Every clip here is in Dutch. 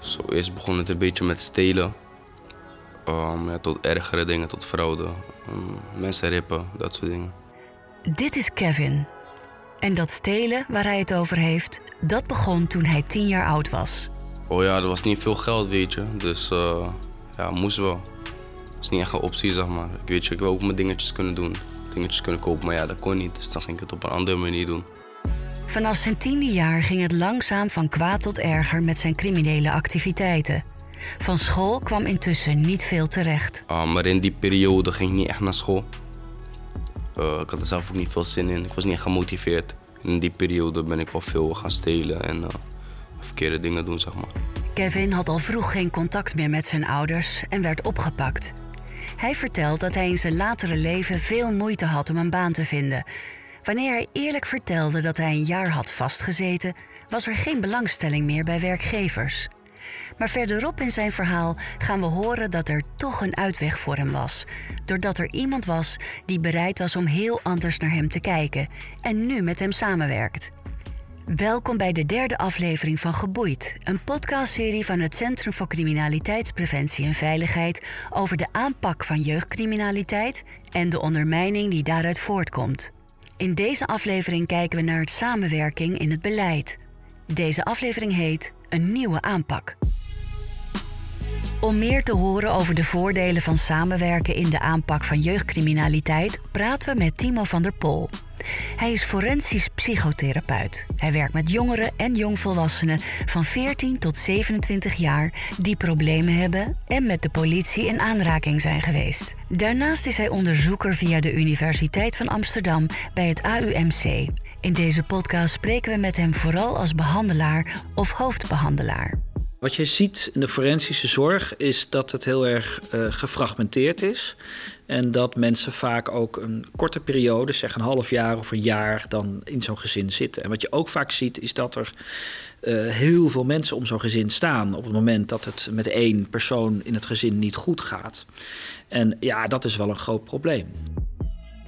Zo eerst begon het een beetje met stelen. Um, ja, tot ergere dingen, tot fraude. Um, mensen rippen, dat soort dingen. Dit is Kevin. En dat stelen waar hij het over heeft, dat begon toen hij tien jaar oud was. Oh ja, er was niet veel geld, weet je. Dus uh, ja, moest wel. Dat is niet echt een optie, zeg maar. Ik weet je, ik wil ook mijn dingetjes kunnen doen. Dingetjes kunnen kopen, maar ja, dat kon niet. Dus dan ging ik het op een andere manier doen. Vanaf zijn tiende jaar ging het langzaam van kwaad tot erger met zijn criminele activiteiten. Van school kwam intussen niet veel terecht. Uh, maar in die periode ging ik niet echt naar school. Uh, ik had er zelf ook niet veel zin in. Ik was niet gemotiveerd. In die periode ben ik wel veel gaan stelen en uh, verkeerde dingen doen, zeg maar. Kevin had al vroeg geen contact meer met zijn ouders en werd opgepakt. Hij vertelt dat hij in zijn latere leven veel moeite had om een baan te vinden. Wanneer hij eerlijk vertelde dat hij een jaar had vastgezeten, was er geen belangstelling meer bij werkgevers. Maar verderop in zijn verhaal gaan we horen dat er toch een uitweg voor hem was. Doordat er iemand was die bereid was om heel anders naar hem te kijken en nu met hem samenwerkt. Welkom bij de derde aflevering van Geboeid, een podcastserie van het Centrum voor Criminaliteitspreventie en Veiligheid over de aanpak van jeugdcriminaliteit en de ondermijning die daaruit voortkomt. In deze aflevering kijken we naar het samenwerking in het beleid. Deze aflevering heet Een nieuwe aanpak. Om meer te horen over de voordelen van samenwerken in de aanpak van jeugdcriminaliteit praten we met Timo van der Pol. Hij is forensisch psychotherapeut. Hij werkt met jongeren en jongvolwassenen van 14 tot 27 jaar die problemen hebben en met de politie in aanraking zijn geweest. Daarnaast is hij onderzoeker via de Universiteit van Amsterdam bij het AUMC. In deze podcast spreken we met hem vooral als behandelaar of hoofdbehandelaar. Wat je ziet in de forensische zorg is dat het heel erg uh, gefragmenteerd is. En dat mensen vaak ook een korte periode, zeg een half jaar of een jaar, dan in zo'n gezin zitten. En wat je ook vaak ziet is dat er uh, heel veel mensen om zo'n gezin staan op het moment dat het met één persoon in het gezin niet goed gaat. En ja, dat is wel een groot probleem.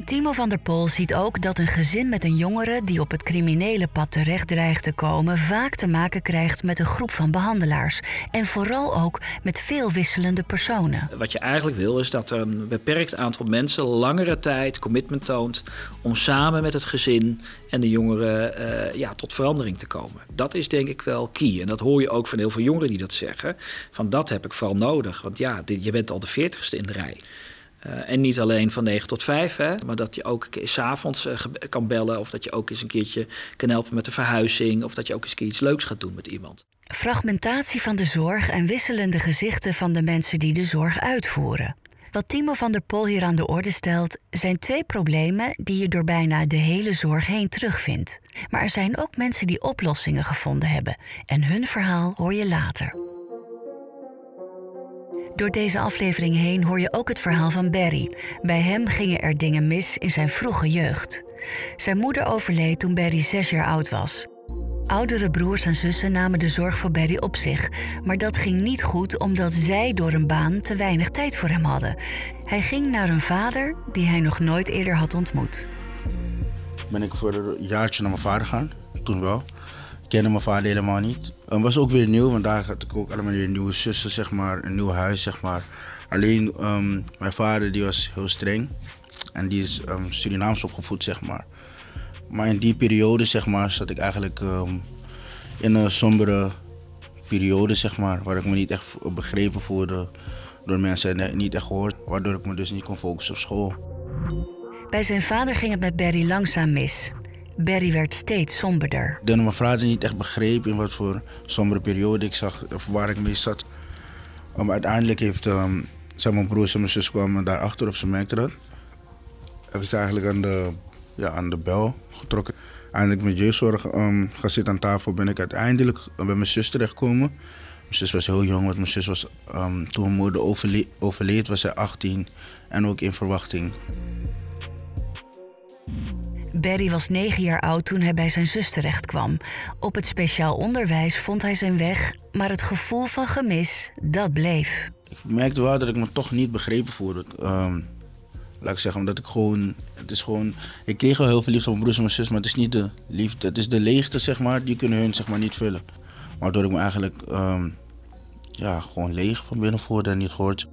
Timo van der Pol ziet ook dat een gezin met een jongere die op het criminele pad terecht dreigt te komen, vaak te maken krijgt met een groep van behandelaars. En vooral ook met veel wisselende personen. Wat je eigenlijk wil is dat een beperkt aantal mensen langere tijd commitment toont om samen met het gezin en de jongeren uh, ja, tot verandering te komen. Dat is denk ik wel key. En dat hoor je ook van heel veel jongeren die dat zeggen. Van dat heb ik vooral nodig. Want ja, je bent al de veertigste in de rij. Uh, en niet alleen van 9 tot 5, hè, maar dat je ook s'avonds uh, kan bellen. Of dat je ook eens een keertje kan helpen met de verhuizing. Of dat je ook eens iets leuks gaat doen met iemand. Fragmentatie van de zorg en wisselende gezichten van de mensen die de zorg uitvoeren. Wat Timo van der Pol hier aan de orde stelt, zijn twee problemen die je door bijna de hele zorg heen terugvindt. Maar er zijn ook mensen die oplossingen gevonden hebben. En hun verhaal hoor je later. Door deze aflevering heen hoor je ook het verhaal van Barry. Bij hem gingen er dingen mis in zijn vroege jeugd. Zijn moeder overleed toen Barry zes jaar oud was. Oudere broers en zussen namen de zorg voor Barry op zich, maar dat ging niet goed omdat zij door een baan te weinig tijd voor hem hadden. Hij ging naar een vader die hij nog nooit eerder had ontmoet. Ben ik voor een jaartje naar mijn vader gaan, toen wel kende mijn vader helemaal niet. Het was ook weer nieuw, want daar had ik ook allemaal weer nieuwe zussen, zeg maar, een nieuw huis, zeg maar. Alleen um, mijn vader die was heel streng en die is um, Surinaams opgevoed, zeg maar. Maar in die periode, zeg maar, zat ik eigenlijk um, in een sombere periode, zeg maar, waar ik me niet echt begrepen voelde door mensen en niet echt gehoord, waardoor ik me dus niet kon focussen op school. Bij zijn vader ging het met Barry langzaam mis. Barry werd steeds somberder. Dat mijn vader niet echt begreep in wat voor sombere periode ik zag, of waar ik mee zat. Maar uiteindelijk heeft um, zijn mijn broers en mijn zus kwamen daarachter of ze merkten dat. Hebben ze eigenlijk aan de, ja, aan de bel getrokken. Eindelijk met jeugdzorg um, gaan zitten aan tafel ben ik uiteindelijk bij mijn zus terechtgekomen. Mijn zus was heel jong, want mijn zus was um, toen mijn moeder overle overleed was zij 18 en ook in verwachting. Barry was negen jaar oud toen hij bij zijn zus terecht kwam. Op het speciaal onderwijs vond hij zijn weg, maar het gevoel van gemis, dat bleef. Ik merkte wel dat ik me toch niet begrepen voelde. Um, laat ik zeggen, omdat ik gewoon, het is gewoon, ik kreeg wel heel veel liefde van mijn broers en mijn zus, maar het is niet de liefde, het is de leegte, zeg maar, die kunnen hun zeg maar niet vullen. Waardoor ik me eigenlijk um, ja, gewoon leeg van binnen voelde en niet gehoord.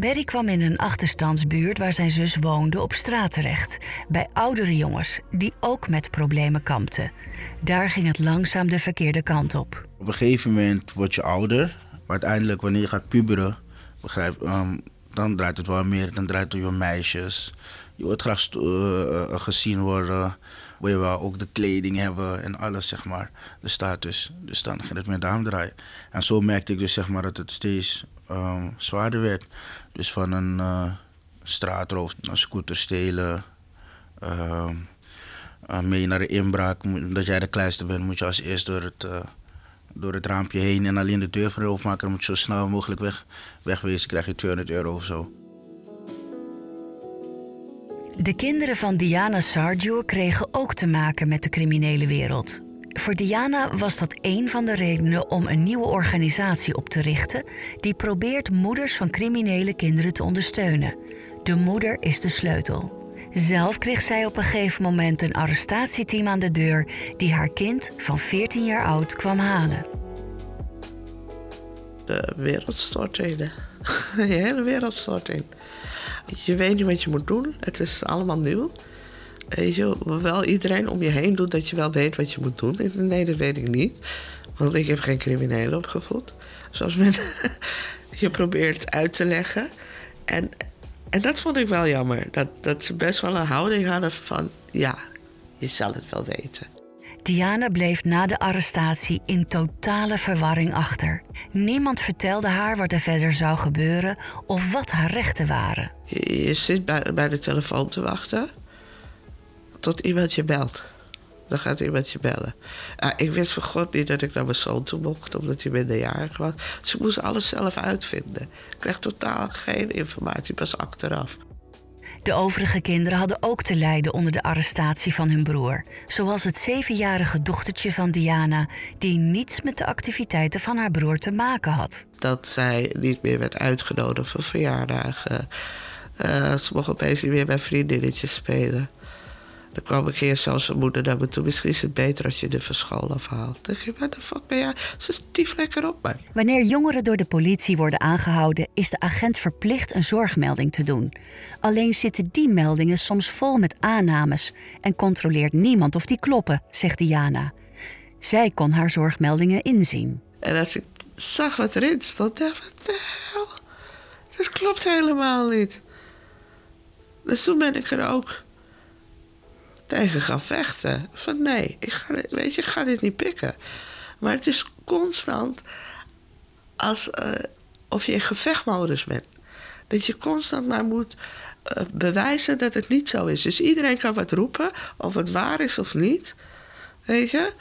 Berry kwam in een achterstandsbuurt waar zijn zus woonde op straat terecht. Bij oudere jongens die ook met problemen kampten. Daar ging het langzaam de verkeerde kant op. Op een gegeven moment word je ouder. Maar uiteindelijk wanneer je gaat puberen, begrijp, ehm, dan draait het wel meer. Dan draait het om meisjes. Je wordt graag uh, gezien worden. Wil je wel ook de kleding hebben en alles, zeg maar. De status. Dus dan ging het meer daarom draaien. En zo merkte ik dus, zeg maar, dat het steeds um, zwaarder werd. Dus van een uh, straatroof naar scooter stelen. Uh, mee naar de inbraak. Omdat jij de kleinste bent, moet je als eerst door het, uh, door het raampje heen en alleen de deur van de. Dan moet zo snel mogelijk weg, wegwezen. krijg je 200 euro of zo. De kinderen van Diana Sarjour kregen ook te maken met de criminele wereld. Voor Diana was dat een van de redenen om een nieuwe organisatie op te richten die probeert moeders van criminele kinderen te ondersteunen. De moeder is de sleutel. Zelf kreeg zij op een gegeven moment een arrestatieteam aan de deur die haar kind van 14 jaar oud kwam halen. De wereld stort in. De hele wereld stort in. Je weet niet wat je moet doen. Het is allemaal nieuw. Weet je, wel iedereen om je heen doet dat je wel weet wat je moet doen. Nee, dat weet ik niet. Want ik heb geen criminelen opgevoed. Zoals men je probeert uit te leggen. En, en dat vond ik wel jammer. Dat, dat ze best wel een houding hadden van... ja, je zal het wel weten. Diana bleef na de arrestatie in totale verwarring achter. Niemand vertelde haar wat er verder zou gebeuren of wat haar rechten waren. Je, je zit bij, bij de telefoon te wachten tot iemand je belt. Dan gaat iemand je bellen. Uh, ik wist van God niet dat ik naar mijn zoon toe mocht, omdat hij minderjarig was. Ze dus moest alles zelf uitvinden. Ik kreeg totaal geen informatie, pas achteraf. De overige kinderen hadden ook te lijden onder de arrestatie van hun broer. Zoals het zevenjarige dochtertje van Diana, die niets met de activiteiten van haar broer te maken had. Dat zij niet meer werd uitgenodigd voor verjaardagen. Uh, ze mocht opeens niet meer bij vriendinnetjes spelen. Dan kwam ik keer zelfs zijn moeder naar me toe. Misschien is het beter als je de van school afhaalt. Dan denk je, wat de fuck ben jij? Ze stief lekker op me. Wanneer jongeren door de politie worden aangehouden... is de agent verplicht een zorgmelding te doen. Alleen zitten die meldingen soms vol met aannames... en controleert niemand of die kloppen, zegt Diana. Zij kon haar zorgmeldingen inzien. En als ik zag wat erin stond, dacht ik, wat de hel? Dat klopt helemaal niet. Dus toen ben ik er ook tegen gaan vechten. Van nee, ik ga, weet je, ik ga dit niet pikken. Maar het is constant als, uh, of je in gevechtmodus bent. Dat je constant maar moet uh, bewijzen dat het niet zo is. Dus iedereen kan wat roepen, of het waar is of niet. Weet je?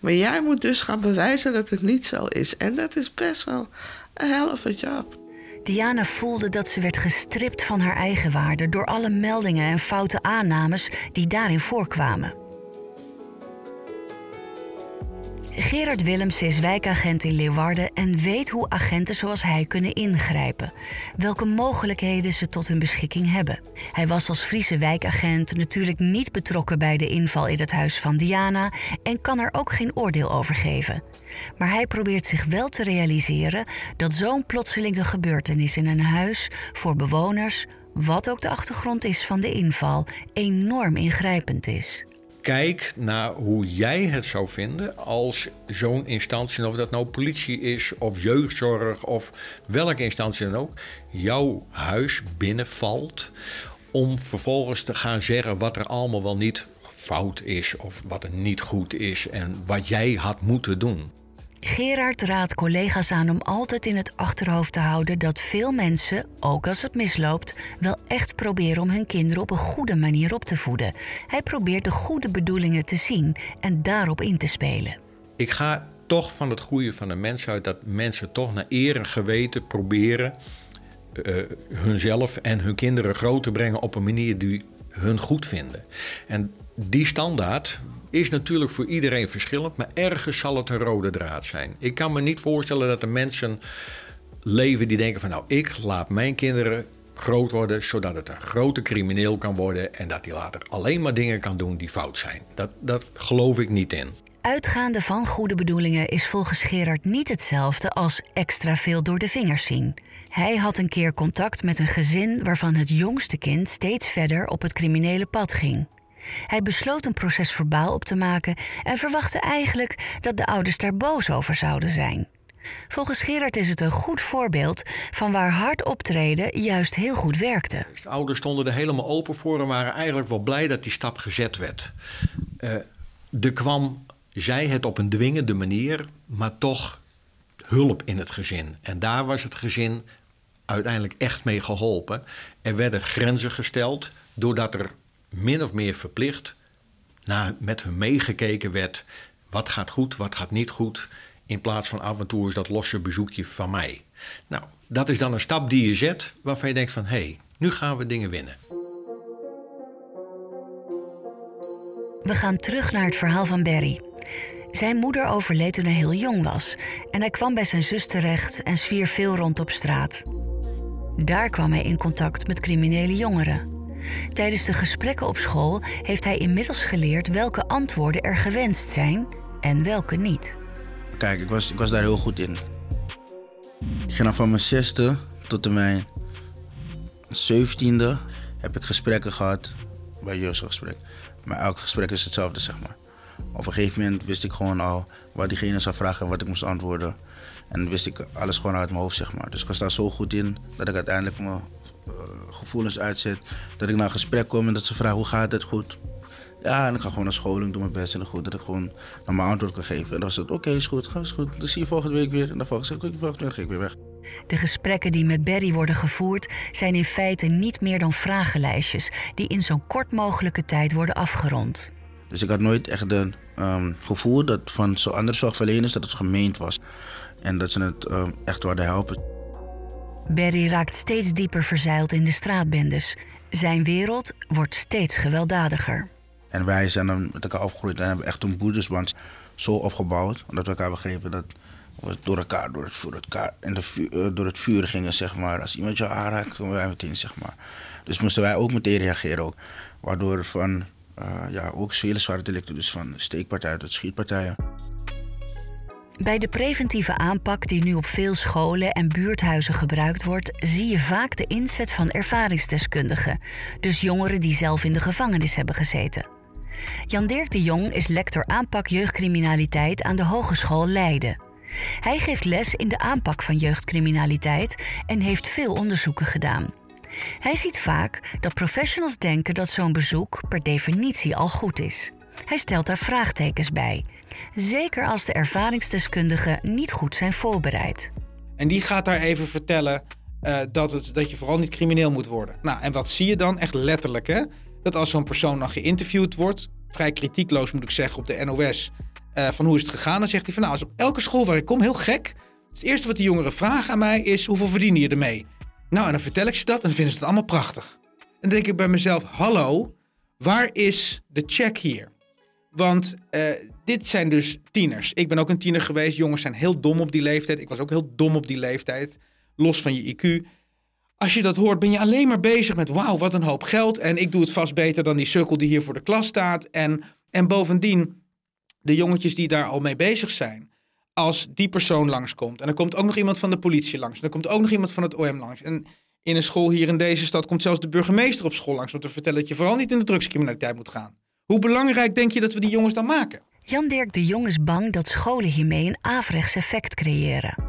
Maar jij moet dus gaan bewijzen dat het niet zo is. En dat is best wel een helft job. Diana voelde dat ze werd gestript van haar eigen waarde door alle meldingen en foute aannames die daarin voorkwamen. Gerard Willems is wijkagent in Leeuwarden en weet hoe agenten zoals hij kunnen ingrijpen. Welke mogelijkheden ze tot hun beschikking hebben. Hij was als Friese wijkagent natuurlijk niet betrokken bij de inval in het huis van Diana en kan er ook geen oordeel over geven. Maar hij probeert zich wel te realiseren dat zo'n plotselinge gebeurtenis in een huis voor bewoners, wat ook de achtergrond is van de inval, enorm ingrijpend is kijk naar hoe jij het zou vinden als zo'n instantie, of dat nou politie is of jeugdzorg of welke instantie dan ook, jouw huis binnenvalt om vervolgens te gaan zeggen wat er allemaal wel niet fout is of wat er niet goed is en wat jij had moeten doen. Gerard raadt collega's aan om altijd in het achterhoofd te houden dat veel mensen, ook als het misloopt, wel echt proberen om hun kinderen op een goede manier op te voeden. Hij probeert de goede bedoelingen te zien en daarop in te spelen. Ik ga toch van het goede van de mens uit dat mensen toch naar eer en geweten proberen uh, hunzelf en hun kinderen groot te brengen op een manier die hun goed vinden. En die standaard is natuurlijk voor iedereen verschillend, maar ergens zal het een rode draad zijn. Ik kan me niet voorstellen dat er mensen leven die denken van nou, ik laat mijn kinderen groot worden zodat het een grote crimineel kan worden en dat hij later alleen maar dingen kan doen die fout zijn. Dat, dat geloof ik niet in. Uitgaande van goede bedoelingen is volgens Gerard niet hetzelfde als extra veel door de vingers zien. Hij had een keer contact met een gezin waarvan het jongste kind steeds verder op het criminele pad ging. Hij besloot een proces verbaal op te maken en verwachtte eigenlijk dat de ouders daar boos over zouden zijn. Volgens Gerard is het een goed voorbeeld van waar hard optreden juist heel goed werkte. De ouders stonden er helemaal open voor en waren eigenlijk wel blij dat die stap gezet werd. Uh, er kwam, zij het op een dwingende manier, maar toch hulp in het gezin. En daar was het gezin uiteindelijk echt mee geholpen. Er werden grenzen gesteld doordat er min of meer verplicht met hun meegekeken werd. Wat gaat goed, wat gaat niet goed. In plaats van af en toe is dat losse bezoekje van mij. Nou, dat is dan een stap die je zet waarvan je denkt van... hé, hey, nu gaan we dingen winnen. We gaan terug naar het verhaal van Barry. Zijn moeder overleed toen hij heel jong was en hij kwam bij zijn zus terecht en zwier veel rond op straat. Daar kwam hij in contact met criminele jongeren. Tijdens de gesprekken op school heeft hij inmiddels geleerd welke antwoorden er gewenst zijn en welke niet. Kijk, ik was, ik was daar heel goed in. Ik ging van mijn zesde tot en mijn zeventiende heb ik gesprekken gehad bij jeugdgesprek. Maar elk gesprek is hetzelfde, zeg maar. Op een gegeven moment wist ik gewoon al wat diegene zou vragen en wat ik moest antwoorden. En wist ik alles gewoon uit mijn hoofd, zeg maar. Dus ik was daar zo goed in dat ik uiteindelijk mijn gevoelens uitzet. Dat ik naar een gesprek kom en dat ze vragen hoe gaat het goed. Ja, en ik ga gewoon naar school en doe mijn best en goed dat ik gewoon naar mijn antwoord kan geven. En dan was het, oké, is goed, is goed. Dan zie je volgende week weer. En dan volgende week, volgende week ga ik weer weg. De gesprekken die met Barry worden gevoerd zijn in feite niet meer dan vragenlijstjes die in zo'n kort mogelijke tijd worden afgerond. Dus ik had nooit echt het um, gevoel dat van zo'n andere zorgverleners dat het gemeend was. En dat ze het um, echt wilden helpen. Barry raakt steeds dieper verzeild in de straatbendes. Zijn wereld wordt steeds gewelddadiger. En wij zijn dan met elkaar opgegroeid en hebben echt een broedersband zo opgebouwd. Omdat we elkaar begrepen dat we door elkaar, door het, voor elkaar de vuur, uh, door het vuur gingen, zeg maar. Als iemand jou aanraakt, komen wij meteen, zeg maar. Dus moesten wij ook meteen reageren ook. Waardoor van, uh, ja, ook vele zware delicten, dus van steekpartijen tot schietpartijen. Bij de preventieve aanpak die nu op veel scholen en buurthuizen gebruikt wordt, zie je vaak de inzet van ervaringsdeskundigen, dus jongeren die zelf in de gevangenis hebben gezeten. Jan Dirk de Jong is lector aanpak jeugdcriminaliteit aan de Hogeschool Leiden. Hij geeft les in de aanpak van jeugdcriminaliteit en heeft veel onderzoeken gedaan. Hij ziet vaak dat professionals denken dat zo'n bezoek per definitie al goed is. Hij stelt daar vraagtekens bij, zeker als de ervaringsdeskundigen niet goed zijn voorbereid. En die gaat daar even vertellen uh, dat, het, dat je vooral niet crimineel moet worden. Nou, en wat zie je dan? Echt letterlijk, hè? Dat als zo'n persoon dan geïnterviewd wordt, vrij kritiekloos moet ik zeggen op de NOS, uh, van hoe is het gegaan? Dan zegt hij van nou, als op elke school waar ik kom, heel gek. Het eerste wat die jongeren vragen aan mij is, hoeveel verdien je ermee? Nou, en dan vertel ik ze dat en vinden ze het allemaal prachtig. En dan denk ik bij mezelf, hallo, waar is de check hier? Want uh, dit zijn dus tieners. Ik ben ook een tiener geweest. Jongens zijn heel dom op die leeftijd. Ik was ook heel dom op die leeftijd. Los van je IQ. Als je dat hoort, ben je alleen maar bezig met wauw, wat een hoop geld. En ik doe het vast beter dan die sukkel die hier voor de klas staat. En, en bovendien, de jongetjes die daar al mee bezig zijn. Als die persoon langskomt. En er komt ook nog iemand van de politie langs. En er komt ook nog iemand van het OM langs. En in een school hier in deze stad komt zelfs de burgemeester op school langs. Om te vertellen dat je vooral niet in de drugscriminaliteit moet gaan. Hoe belangrijk denk je dat we die jongens dan maken? Jan Dirk de Jong is bang dat scholen hiermee een averechts effect creëren.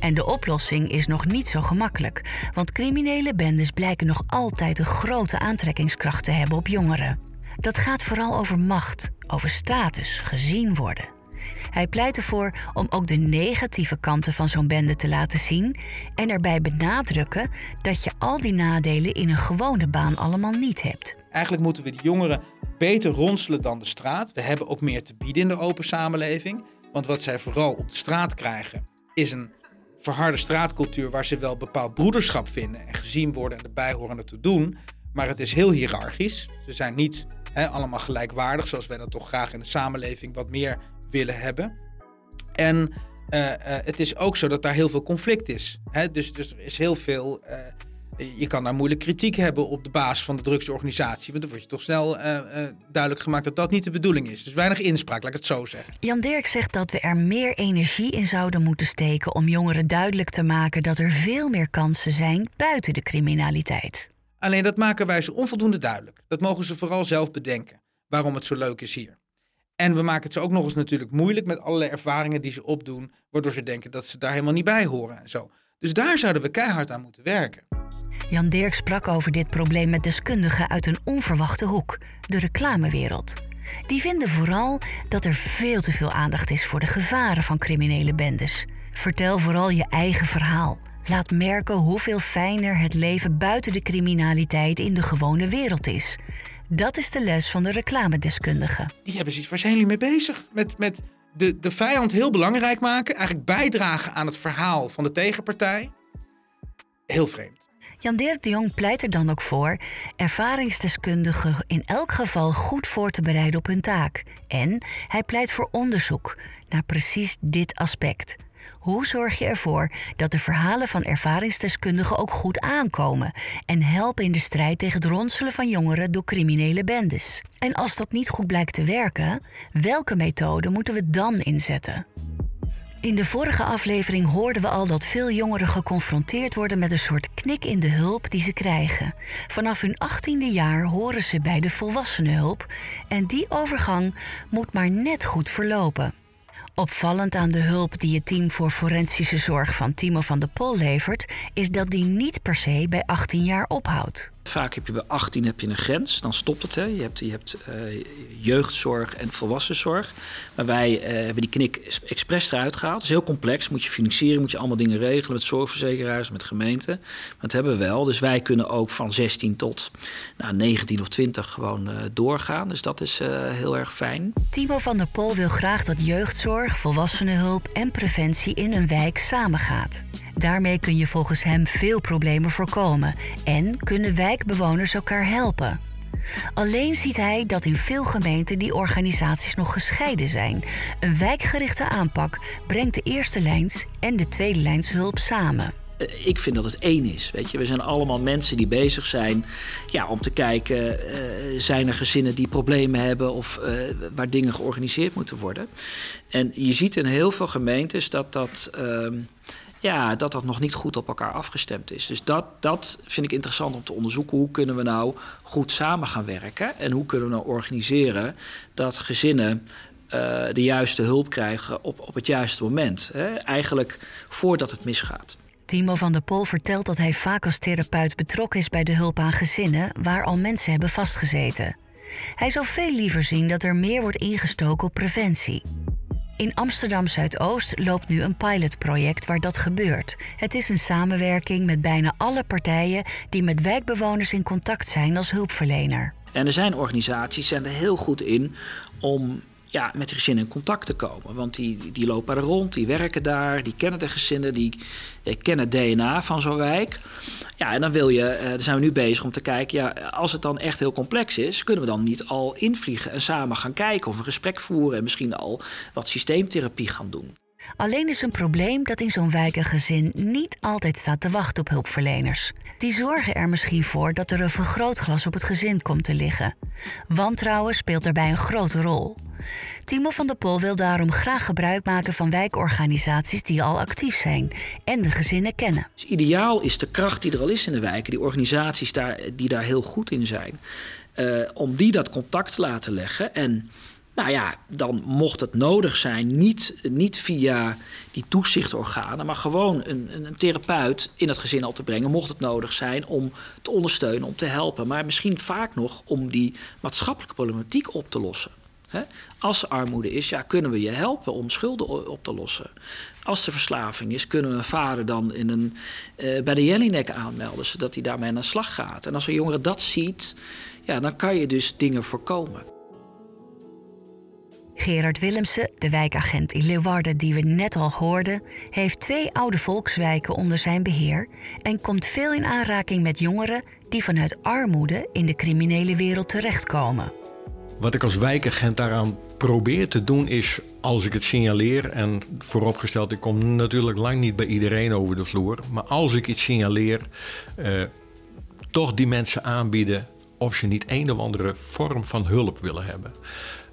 En de oplossing is nog niet zo gemakkelijk, want criminele bendes blijken nog altijd een grote aantrekkingskracht te hebben op jongeren. Dat gaat vooral over macht, over status, gezien worden. Hij pleit ervoor om ook de negatieve kanten van zo'n bende te laten zien en erbij benadrukken dat je al die nadelen in een gewone baan allemaal niet hebt. Eigenlijk moeten we die jongeren beter ronselen dan de straat. We hebben ook meer te bieden in de open samenleving. Want wat zij vooral op de straat krijgen, is een verharde straatcultuur waar ze wel bepaald broederschap vinden en gezien worden en erbij horen ertoe doen. Maar het is heel hiërarchisch. Ze zijn niet allemaal gelijkwaardig, zoals wij dat toch graag in de samenleving wat meer willen hebben. En uh, uh, het is ook zo dat daar heel veel conflict is. Dus, dus er is heel veel uh, Je kan daar moeilijk kritiek hebben op de basis van de drugsorganisatie. Want dan word je toch snel uh, uh, duidelijk gemaakt dat dat niet de bedoeling is. Dus weinig inspraak, laat ik het zo zeggen. Jan Dirk zegt dat we er meer energie in zouden moeten steken om jongeren duidelijk te maken dat er veel meer kansen zijn buiten de criminaliteit. Alleen dat maken wij ze onvoldoende duidelijk. Dat mogen ze vooral zelf bedenken. Waarom het zo leuk is hier. En we maken het ze ook nog eens natuurlijk moeilijk met allerlei ervaringen die ze opdoen, waardoor ze denken dat ze daar helemaal niet bij horen en zo. Dus daar zouden we keihard aan moeten werken. Jan Dirk sprak over dit probleem met deskundigen uit een onverwachte hoek, de reclamewereld. Die vinden vooral dat er veel te veel aandacht is voor de gevaren van criminele bendes. Vertel vooral je eigen verhaal. Laat merken hoeveel fijner het leven buiten de criminaliteit in de gewone wereld is. Dat is de les van de reclamedeskundige. Die hebben zoiets, waar zijn jullie mee bezig? Met, met de, de vijand heel belangrijk maken, eigenlijk bijdragen aan het verhaal van de tegenpartij. Heel vreemd. Jan Dirk de Jong pleit er dan ook voor ervaringsdeskundigen in elk geval goed voor te bereiden op hun taak. En hij pleit voor onderzoek naar precies dit aspect. Hoe zorg je ervoor dat de verhalen van ervaringsdeskundigen ook goed aankomen en helpen in de strijd tegen het ronselen van jongeren door criminele bendes? En als dat niet goed blijkt te werken, welke methode moeten we dan inzetten? In de vorige aflevering hoorden we al dat veel jongeren geconfronteerd worden met een soort knik in de hulp die ze krijgen. Vanaf hun achttiende jaar horen ze bij de volwassenenhulp en die overgang moet maar net goed verlopen. Opvallend aan de hulp die het team voor forensische zorg van Timo van der Pol levert, is dat die niet per se bij 18 jaar ophoudt. Vaak heb je bij 18 heb je een grens, dan stopt het. Hè. Je hebt, je hebt uh, jeugdzorg en volwassenzorg. Maar wij uh, hebben die knik expres eruit gehaald. Dat is heel complex. Moet je financieren, moet je allemaal dingen regelen met zorgverzekeraars, met gemeenten. Maar dat hebben we wel. Dus wij kunnen ook van 16 tot nou, 19 of 20 gewoon uh, doorgaan. Dus dat is heel erg fijn. Timo van der Pol wil graag dat jeugdzorg, volwassenenhulp en preventie in een wijk samengaat. Daarmee kun je volgens hem veel problemen voorkomen en kunnen wijkbewoners elkaar helpen. Alleen ziet hij dat in veel gemeenten die organisaties nog gescheiden zijn. Een wijkgerichte aanpak brengt de eerste lijns en de tweede lijns hulp samen. Eh, ik vind dat het één is. Weet je, we zijn allemaal mensen die bezig zijn ja, om te kijken: uh, zijn er gezinnen die problemen hebben of uh, waar dingen georganiseerd moeten worden. En je ziet in heel veel gemeentes dat dat. Uh, ja, dat dat nog niet goed op elkaar afgestemd is. Dus dat, dat vind ik interessant om te onderzoeken. Hoe kunnen we nou goed samen gaan werken? En hoe kunnen we nou organiseren dat gezinnen uh, de juiste hulp krijgen op, op het juiste moment? Hè? Eigenlijk voordat het misgaat. Timo van der Pol vertelt dat hij vaak als therapeut betrokken is bij de hulp aan gezinnen waar al mensen hebben vastgezeten. Hij zou veel liever zien dat er meer wordt ingestoken op preventie. In Amsterdam Zuidoost loopt nu een pilotproject waar dat gebeurt. Het is een samenwerking met bijna alle partijen die met wijkbewoners in contact zijn als hulpverlener. En er zijn organisaties die er heel goed in om ja, met de gezinnen in contact te komen. Want die, die lopen er rond, die werken daar, die kennen de gezinnen, die eh, kennen het DNA van zo'n wijk. Ja, en dan wil je, eh, daar zijn we nu bezig om te kijken, ja, als het dan echt heel complex is, kunnen we dan niet al invliegen en samen gaan kijken of een gesprek voeren en misschien al wat systeemtherapie gaan doen. Alleen is een probleem dat in zo'n wijk een gezin niet altijd staat te wachten op hulpverleners. Die zorgen er misschien voor dat er een vergrootglas op het gezin komt te liggen. Wantrouwen speelt daarbij een grote rol. Timo van der Pol wil daarom graag gebruik maken van wijkorganisaties die al actief zijn en de gezinnen kennen. Dus ideaal is de kracht die er al is in de wijken, die organisaties daar, die daar heel goed in zijn, uh, om die dat contact te laten leggen en nou ja, dan mocht het nodig zijn, niet, niet via die toezichtorganen, maar gewoon een, een, therapeut in het gezin al te brengen, mocht het nodig zijn om te ondersteunen, om te helpen. Maar misschien vaak nog om die maatschappelijke problematiek op te lossen. Als er armoede is, ja, kunnen we je helpen om schulden op te lossen. Als er verslaving is, kunnen we een vader dan in een, uh, bij de Jellinek aanmelden, zodat hij daarmee aan de slag gaat. En als een jongere dat ziet, ja, dan kan je dus dingen voorkomen. Gerard Willemsen, de wijkagent in Leeuwarden die we net al hoorden, heeft twee oude volkswijken onder zijn beheer en komt veel in aanraking met jongeren die vanuit armoede in de criminele wereld terechtkomen. Wat ik als wijkagent daaraan probeer te doen is, als ik het signaleer, en vooropgesteld, ik kom natuurlijk lang niet bij iedereen over de vloer, maar als ik iets signaleer, uh, toch die mensen aanbieden of ze niet een of andere vorm van hulp willen hebben.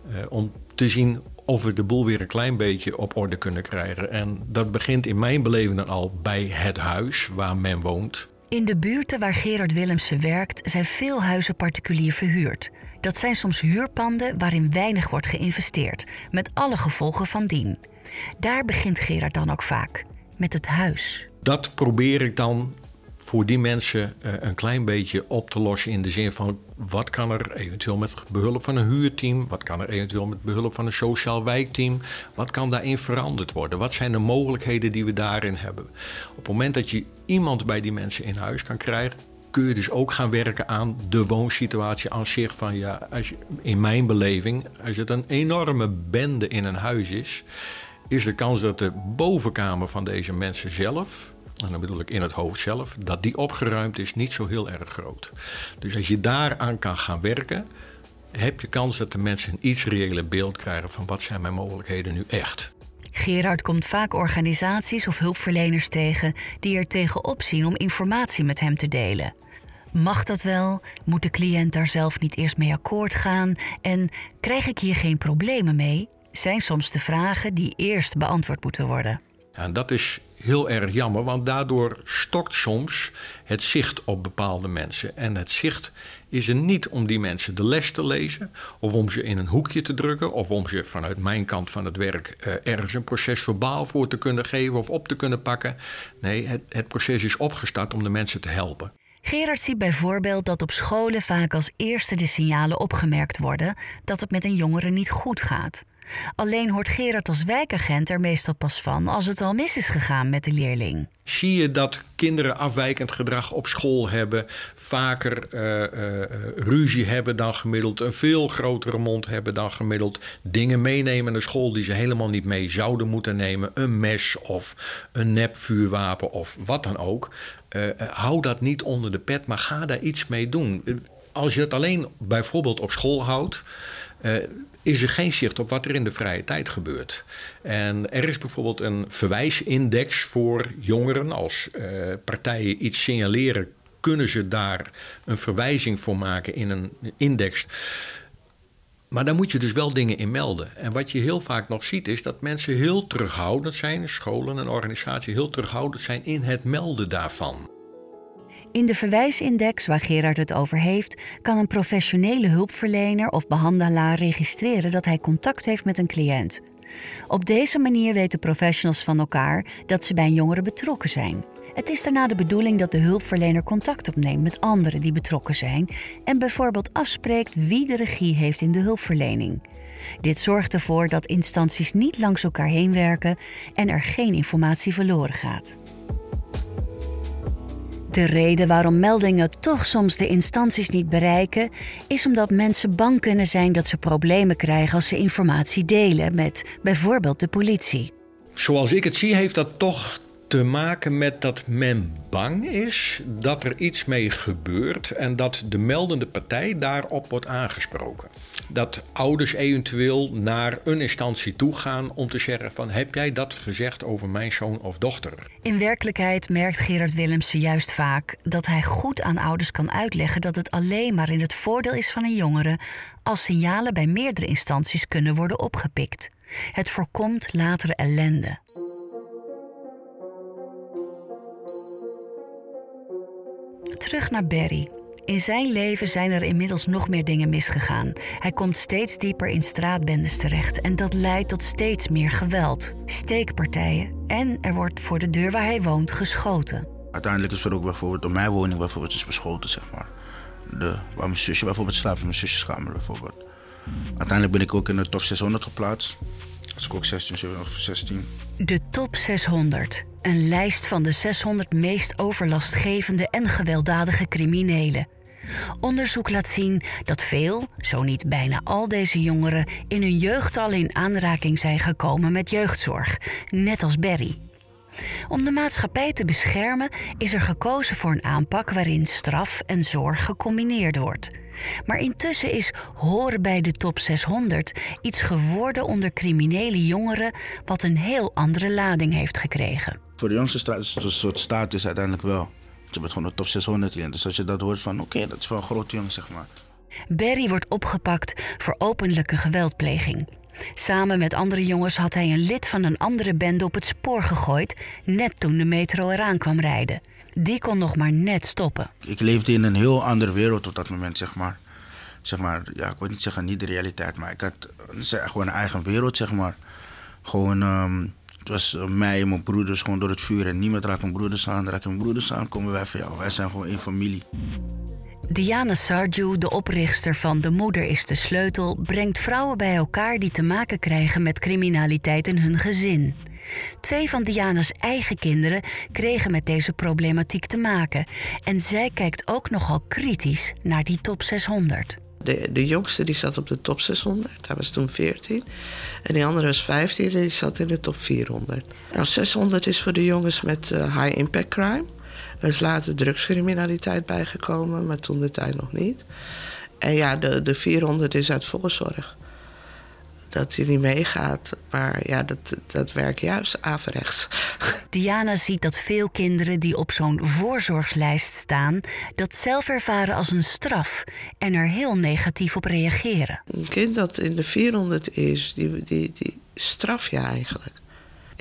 Eh, om te zien of we de boel weer een klein beetje op orde kunnen krijgen. En dat begint in mijn beleving al bij het huis waar men woont. In de buurten waar Gerard Willemsen werkt zijn veel huizen particulier verhuurd. Dat zijn soms huurpanden waarin weinig wordt geïnvesteerd, met alle gevolgen van dien. Daar begint Gerard dan ook vaak, met het huis. Dat probeer ik dan voor die mensen uh, een klein beetje op te lossen in de zin van wat kan er eventueel met behulp van een huurteam, wat kan er eventueel met behulp van een sociaal wijkteam, wat kan daarin veranderd worden, wat zijn de mogelijkheden die we daarin hebben. Op het moment dat je iemand bij die mensen in huis kan krijgen, kun je dus ook gaan werken aan de woonsituatie aan zich. Van ja, als je, in mijn beleving, als het een enorme bende in een huis is, is de kans dat de bovenkamer van deze mensen zelf, en dan bedoel ik in het hoofd zelf, dat die opgeruimd is, niet zo heel erg groot. Dus als je daaraan kan gaan werken, heb je kans dat de mensen een iets reëler beeld krijgen van wat zijn mijn mogelijkheden nu echt. Gerard komt vaak organisaties of hulpverleners tegen die er tegenop zien om informatie met hem te delen. Mag dat wel? Moet de cliënt daar zelf niet eerst mee akkoord gaan? En krijg ik hier geen problemen mee? Zijn soms de vragen die eerst beantwoord moeten worden. En dat is heel erg jammer, want daardoor stokt soms het zicht op bepaalde mensen. En het zicht is er niet om die mensen de les te lezen, of om ze in een hoekje te drukken, of om ze vanuit mijn kant van het werk eh, ergens een proces verbaal voor te kunnen geven of op te kunnen pakken. Nee, het, het proces is opgestart om de mensen te helpen. Gerard ziet bijvoorbeeld dat op scholen vaak als eerste de signalen opgemerkt worden dat het met een jongere niet goed gaat. Alleen hoort Gerard als wijkagent er meestal pas van als het al mis is gegaan met de leerling. Zie je dat kinderen afwijkend gedrag op school hebben, vaker uh, uh, ruzie hebben dan gemiddeld, een veel grotere mond hebben dan gemiddeld, dingen meenemen naar school die ze helemaal niet mee zouden moeten nemen, een mes of een nepvuurwapen of wat dan ook. Uh, hou dat niet onder de pet, maar ga daar iets mee doen. Als je het alleen bijvoorbeeld op school houdt, is er geen zicht op wat er in de vrije tijd gebeurt. En er is bijvoorbeeld een verwijsindex voor jongeren. Als uh, partijen iets signaleren, kunnen ze daar een verwijzing voor maken in een index. Maar daar moet je dus wel dingen in melden. En wat je heel vaak nog ziet is dat mensen heel terughoudend zijn, scholen en organisaties heel terughoudend zijn in het melden daarvan. In de verwijsindex waar Gerard het over heeft, kan een professionele hulpverlener of behandelaar registreren dat hij contact heeft met een cliënt. Op deze manier weten professionals van elkaar dat ze bij een jongere betrokken zijn. Het is daarna de bedoeling dat de hulpverlener contact opneemt met anderen die betrokken zijn en bijvoorbeeld afspreekt wie de regie heeft in de hulpverlening. Dit zorgt ervoor dat instanties niet langs elkaar heen werken en er geen informatie verloren gaat. De reden waarom meldingen toch soms de instanties niet bereiken, is omdat mensen bang kunnen zijn dat ze problemen krijgen als ze informatie delen met bijvoorbeeld de politie. Zoals ik het zie, heeft dat toch te maken met dat men bang is dat er iets mee gebeurt en dat de meldende partij daarop wordt aangesproken. Dat ouders eventueel naar een instantie toe gaan om te zeggen van heb jij dat gezegd over mijn zoon of dochter? In werkelijkheid merkt Gerard Willemsen juist vaak dat hij goed aan ouders kan uitleggen dat het alleen maar in het voordeel is van een jongere als signalen bij meerdere instanties kunnen worden opgepikt. Het voorkomt latere ellende. Terug naar Barry. In zijn leven zijn er inmiddels nog meer dingen misgegaan. Hij komt steeds dieper in straatbendes terecht en dat leidt tot steeds meer geweld, steekpartijen en er wordt voor de deur waar hij woont geschoten. Uiteindelijk is er ook bijvoorbeeld op mijn woning bijvoorbeeld is beschoten, zeg maar. De, waar mijn zusje bijvoorbeeld slaapt mijn zusjeskamer bijvoorbeeld. Uiteindelijk ben ik ook in de top 600 geplaatst. Als ik ook 16, 17 of 16. De top 600. Een lijst van de 600 meest overlastgevende en gewelddadige criminelen. Onderzoek laat zien dat veel, zo niet bijna al deze jongeren in hun jeugd al in aanraking zijn gekomen met jeugdzorg, net als Barry. Om de maatschappij te beschermen is er gekozen voor een aanpak waarin straf en zorg gecombineerd wordt. Maar intussen is horen bij de top 600 iets geworden onder criminele jongeren wat een heel andere lading heeft gekregen. Voor de jongste staat is het een soort status uiteindelijk wel. Je bent gewoon de top 600 in. Dus als je dat hoort van, oké, dat is wel een grote jongen, zeg maar. Barry wordt opgepakt voor openlijke geweldpleging. Samen met andere jongens had hij een lid van een andere bende op het spoor gegooid, net toen de metro eraan kwam rijden. Die kon nog maar net stoppen. Ik leefde in een heel andere wereld op dat moment, zeg maar. Zeg maar, ja, ik wil niet zeggen niet de realiteit, maar ik had gewoon een eigen wereld, zeg maar. Gewoon, ehm, het was eh, mij en mijn broeders gewoon door het vuur en niemand raakt mijn broeders aan. Raak mijn broeders aan, komen wij van jou. Wij zijn gewoon één familie. Diana Sarju, de oprichter van De Moeder is de Sleutel, brengt vrouwen bij elkaar die te maken krijgen met criminaliteit in hun gezin. Twee van Diana's eigen kinderen kregen met deze problematiek te maken. En zij kijkt ook nogal kritisch naar die top 600. De, de jongste die zat op de top 600, hij was toen 14. En die andere was 15, die zat in de top 400. Nou, 600 is voor de jongens met uh, high impact crime. Er is later drugscriminaliteit bijgekomen, maar toen de tijd nog niet. En ja, de, de 400 is uit voorzorg. Dat hij niet meegaat, maar ja, dat, dat werkt juist averechts. Diana ziet dat veel kinderen die op zo'n voorzorgslijst staan, dat zelf ervaren als een straf en er heel negatief op reageren. Een kind dat in de 400 is, die, die, die straf je eigenlijk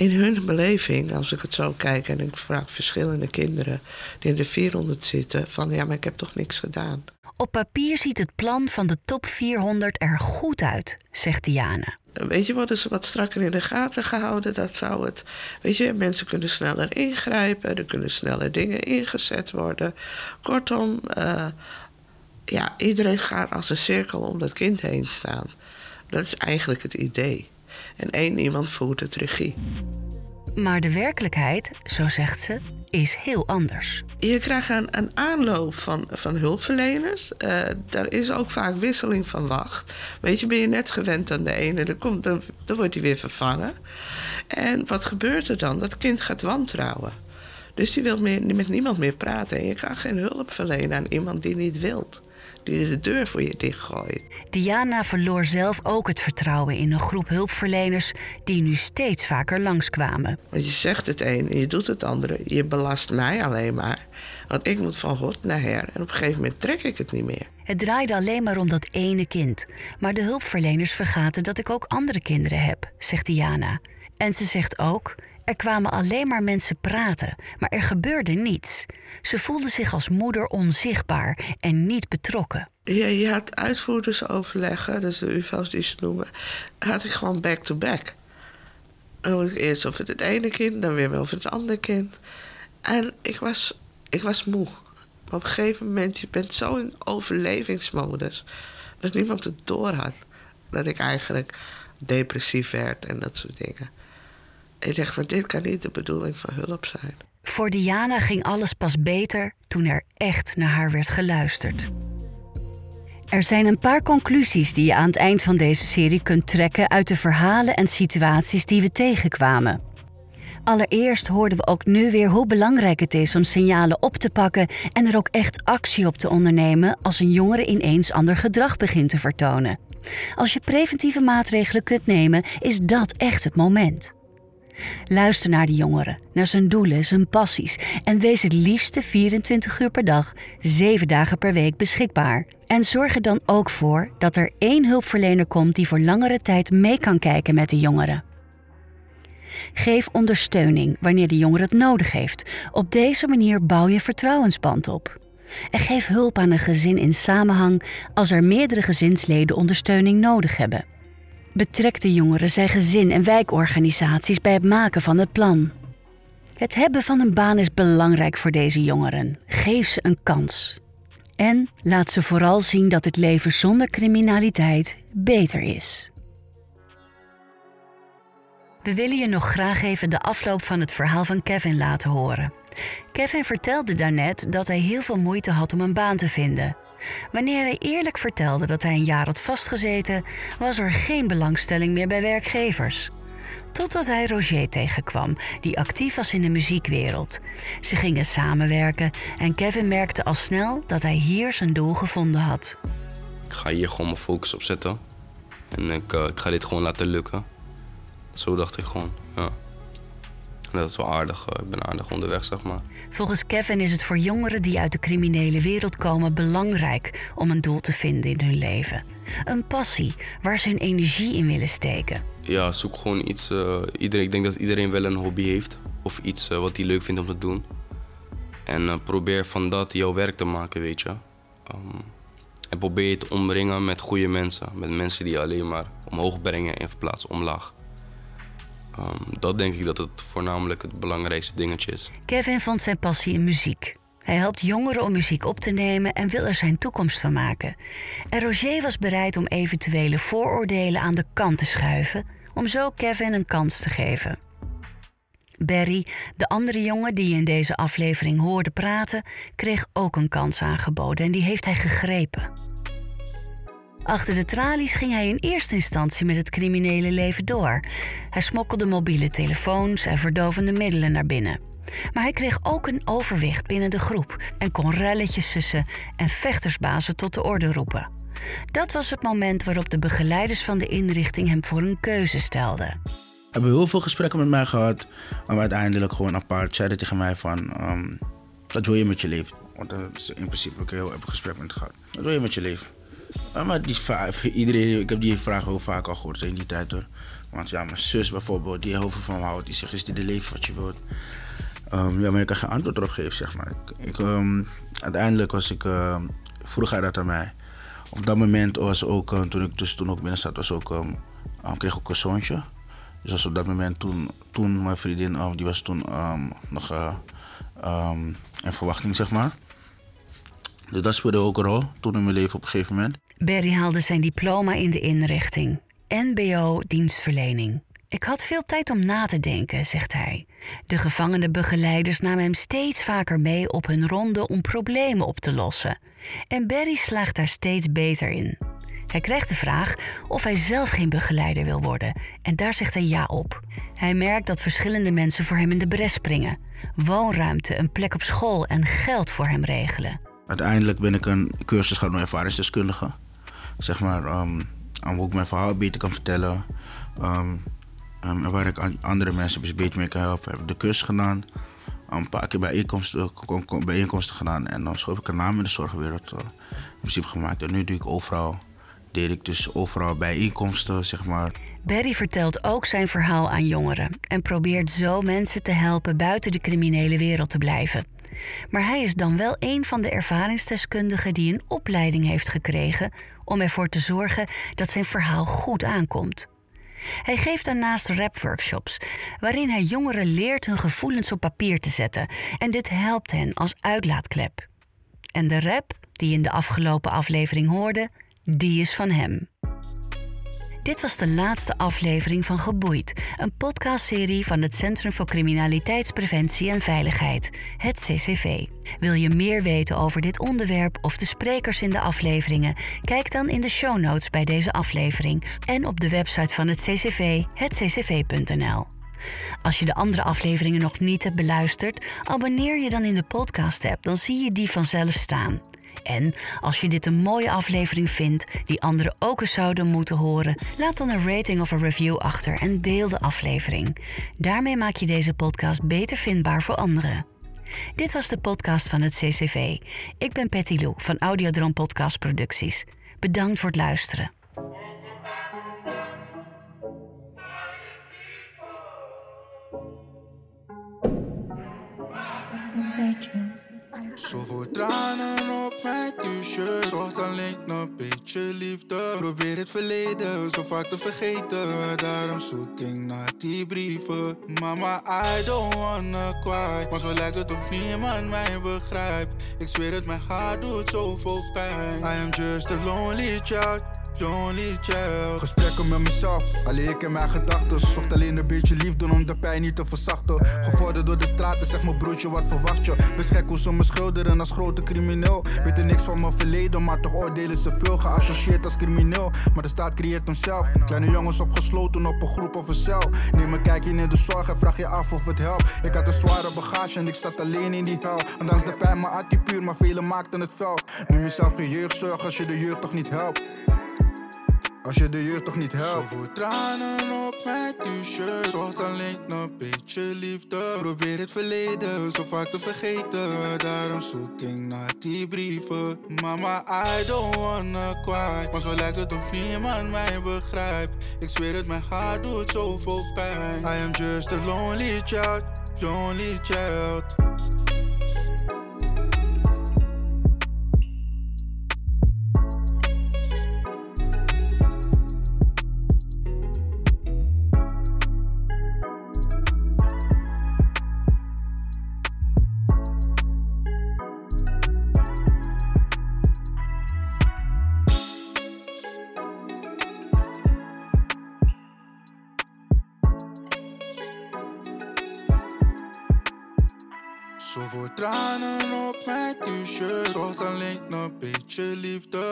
in hun beleving, als ik het zo kijk en ik vraag verschillende kinderen die in de 400 zitten, van ja, maar ik heb toch niks gedaan. Op papier ziet het plan van de top 400 er goed uit, zegt Diana. Weet je, worden ze wat strakker in de gaten gehouden. Dat zou het. Weet je, mensen kunnen sneller ingrijpen. Er kunnen sneller dingen ingezet worden. Kortom, uh, ja, iedereen gaat als een cirkel om dat kind heen staan. Dat is eigenlijk het idee en één iemand voert het regie. Maar de werkelijkheid, zo zegt ze, is heel anders. Je krijgt een, een aanloop van, van hulpverleners. Uh, daar is ook vaak wisseling van wacht. Weet je, ben je net gewend aan de ene, dan, komt, dan, dan wordt hij weer vervangen. En wat gebeurt er dan? Dat kind gaat wantrouwen. Dus die wil meer, met niemand meer praten. En je kan geen hulp verlenen aan iemand die niet wilt die de deur voor je dichtgooit. Diana verloor zelf ook het vertrouwen in een groep hulpverleners die nu steeds vaker langskwamen. Want je zegt het een en je doet het andere. Je belast mij alleen maar. Want ik moet van God naar her en op een gegeven moment trek ik het niet meer. Het draaide alleen maar om dat ene kind. Maar de hulpverleners vergaten dat ik ook andere kinderen heb, zegt Diana. En ze zegt ook: er kwamen alleen maar mensen praten, maar er gebeurde niets. Ze voelde zich als moeder onzichtbaar en niet betrokken. Ja, je had uitvoerdersoverleggen, dus de UFO's die ze noemen, had ik gewoon back-to-back. -back. Eerst over het ene kind, dan weer over het andere kind. En ik was, ik was moe. Maar op een gegeven moment, je bent zo in overlevingsmodus... dat niemand het door had. Dat ik eigenlijk depressief werd en dat soort dingen. Ik dacht van dit kan niet de bedoeling van hulp zijn. Voor Diana ging alles pas beter toen er echt naar haar werd geluisterd. Er zijn een paar conclusies die je aan het eind van deze serie kunt trekken uit de verhalen en situaties die we tegenkwamen. Allereerst hoorden we ook nu weer hoe belangrijk het is om signalen op te pakken en er ook echt actie op te ondernemen als een jongere ineens ander gedrag begint te vertonen. Als je preventieve maatregelen kunt nemen, is dat echt het moment. Luister naar de jongeren, naar zijn doelen, zijn passies en wees het liefste 24 uur per dag, 7 dagen per week beschikbaar. En zorg er dan ook voor dat er één hulpverlener komt die voor langere tijd mee kan kijken met de jongeren. Geef ondersteuning wanneer de jongere het nodig heeft. Op deze manier bouw je vertrouwensband op. En geef hulp aan een gezin in samenhang als er meerdere gezinsleden ondersteuning nodig hebben. Betrek de jongeren, zijn gezin en wijkorganisaties bij het maken van het plan. Het hebben van een baan is belangrijk voor deze jongeren. Geef ze een kans. En laat ze vooral zien dat het leven zonder criminaliteit beter is. We willen je nog graag even de afloop van het verhaal van Kevin laten horen. Kevin vertelde daarnet dat hij heel veel moeite had om een baan te vinden. Wanneer hij eerlijk vertelde dat hij een jaar had vastgezeten, was er geen belangstelling meer bij werkgevers. Totdat hij Roger tegenkwam, die actief was in de muziekwereld. Ze gingen samenwerken en Kevin merkte al snel dat hij hier zijn doel gevonden had. Ik ga hier gewoon mijn focus op zetten. En ik, uh, ik ga dit gewoon laten lukken. Zo dacht ik gewoon, ja. En dat is wel aardig. eh, ik ben aardig onderweg, zeg maar. Volgens Kevin is het voor jongeren die uit de criminele wereld komen belangrijk om een doel te vinden in hun leven. Een passie waar ze hun energie in willen steken. Ja, zoek gewoon iets. eh, iedereen, ik denk dat iedereen wel een hobby heeft. Of iets eh, wat hij leuk vindt om te doen. En probeer van dat jouw werk te maken, weet je. Ehm, en probeer je te omringen met goede mensen. Met mensen die je alleen maar omhoog brengen in plaats omlaag. Ehm, dat denk ik dat het voornamelijk het belangrijkste dingetje is. Kevin vond zijn passie in muziek. Hij helpt jongeren om muziek op te nemen en wil er zijn toekomst van maken. En Roger was bereid om eventuele vooroordelen aan de kant te schuiven, om zo Kevin een kans te geven. Barry, de andere jongen die je in deze aflevering hoorde praten, kreeg ook een kans aangeboden en die heeft hij gegrepen. Achter de tralies ging hij in eerste instantie met het criminele leven door. Hij smokkelde mobiele telefoons en verdovende middelen naar binnen. Maar hij kreeg ook een overwicht binnen de groep en kon relletjes sussen en vechtersbazen tot de orde roepen. Dat was het moment waarop de begeleiders van de inrichting hem voor een keuze stelden. hebben heel veel gesprekken met mij gehad. Maar uiteindelijk gewoon apart zeiden tegen mij van... ehm, wat wil je met je leven? Want dat is in principe ook heel even gesprek met gehad. Wat wil je met je leven? Maar die va- iedereen, ik heb die vraag heel vaak al gehoord in die tijd hoor. Want ja, mijn zus bijvoorbeeld, die heel veel van me houdt. Die zegt, is dit de leven wat je wilt? Ehm, ja, maar ik kan geen antwoord erop geven, zeg maar. Ik, ehm, uiteindelijk was ik, ehm, vroeg hij dat aan mij. Op dat moment was ook, eh, toen ik dus toen ook binnen zat, was ook, eh, kreeg ik ook een zoontje. Dus op dat moment toen, toen mijn vriendin, die was toen nog eh, in verwachting, zeg maar. Dus dat speelde ook een rol toen in mijn leven op een gegeven moment. Barry haalde zijn diploma in de inrichting. NBO dienstverlening. Ik had veel tijd om na te denken, zegt hij. De gevangenenbegeleiders namen hem steeds vaker mee op hun ronde om problemen op te lossen. En Barry slaagt daar steeds beter in. Hij krijgt de vraag of hij zelf geen begeleider wil worden. En daar zegt hij ja op. Hij merkt dat verschillende mensen voor hem in de bres springen. Woonruimte, een plek op school en geld voor hem regelen. Uiteindelijk ben ik een cursus gaan ervaringsdeskundige. Zeg maar, om hoe ik mijn verhaal beter kan vertellen. ehm, ehm, en waar ik an- andere mensen dus beter mee kan helpen. Heb ik de cursus gedaan. Een paar keer bijeenkomsten, ko- ko- bijeenkomsten gedaan. En dan schoof ik een naam in de zorgwereld. eh, in principe gemaakt. En nu doe ik overal. Deed ik dus overal bijeenkomsten, zeg maar. Barry vertelt ook zijn verhaal aan jongeren en probeert zo mensen te helpen buiten de criminele wereld te blijven. Maar hij is dan wel een van de ervaringsdeskundigen die een opleiding heeft gekregen om ervoor te zorgen dat zijn verhaal goed aankomt. Hij geeft daarnaast rapworkshops, waarin hij jongeren leert hun gevoelens op papier te zetten. En dit helpt hen als uitlaatklep. En de rap, die je in de afgelopen aflevering hoorde, die is van hem. Dit was de laatste aflevering van Geboeid, een podcastserie van het Centrum voor Criminaliteitspreventie en Veiligheid, het CCV. Wil je meer weten over dit onderwerp of de sprekers in de afleveringen? Kijk dan in de show notes bij deze aflevering en op de website van het CCV, hetccv.nl. Als je de andere afleveringen nog niet hebt beluisterd, abonneer je dan in de podcast-app, dan zie je die vanzelf staan. En als je dit een mooie aflevering vindt die anderen ook eens zouden moeten horen, laat dan een rating of een review achter en deel de aflevering. Daarmee maak je deze podcast beter vindbaar voor anderen. Dit was de podcast van het CCV. Ik ben Patty Lou van Audiodroom Podcast Producties. Bedankt voor het luisteren. Zoveel tranen op mijn t-shirt. Zocht alleen een beetje liefde. Probeer het verleden zo vaak te vergeten. Daarom zoek ik naar die brieven. Mama, I don't wanna cry. Maar zo lijkt het of niemand mij begrijpt. Ik zweer het, mijn hart doet zoveel pijn. I am just a lonely child. Gesprekken met mezelf, alleen ik en mijn gedachten. Zocht alleen een beetje liefde om de pijn niet te verzachten. Gevorderd door de straten, zeg mijn broertje, wat verwacht je? Gek hoe ze me schilderen als grote crimineel. Weten niks van mijn verleden, maar toch oordelen ze veel. Geassocieerd als crimineel, maar de staat creëert hem zelf. Kleine jongens opgesloten op een groep of een cel. Neem een kijkje in de zorg en vraag je af of het helpt. Ik had een zware bagage en ik zat alleen in die hel. Ondanks de pijn, maar had die puur, maar velen maakten het fel. Neem jezelf geen jeugdzorg als je de jeugd toch niet helpt. Als je de jeugd toch niet helpt. Zoveel tranen op mijn t-shirt. Zocht alleen een beetje liefde. Probeer het verleden zo vaak te vergeten. Daarom zoek ik naar die brieven. Mama, I don't wanna cry. Maar zo lijkt het of niemand mij begrijpt. Ik zweer het, mijn hart doet zoveel pijn. I am just a lonely child, lonely child.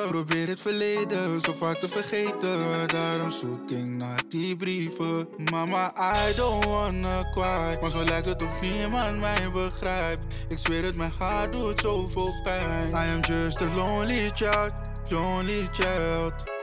Probeer het verleden zo vaak te vergeten. Daarom zoek ik naar die brieven. Mama, I don't wanna cry. Maar zo lijkt het of niemand mij begrijpt. Ik zweer het, mijn hart doet zoveel pijn. I am just a lonely child, lonely child.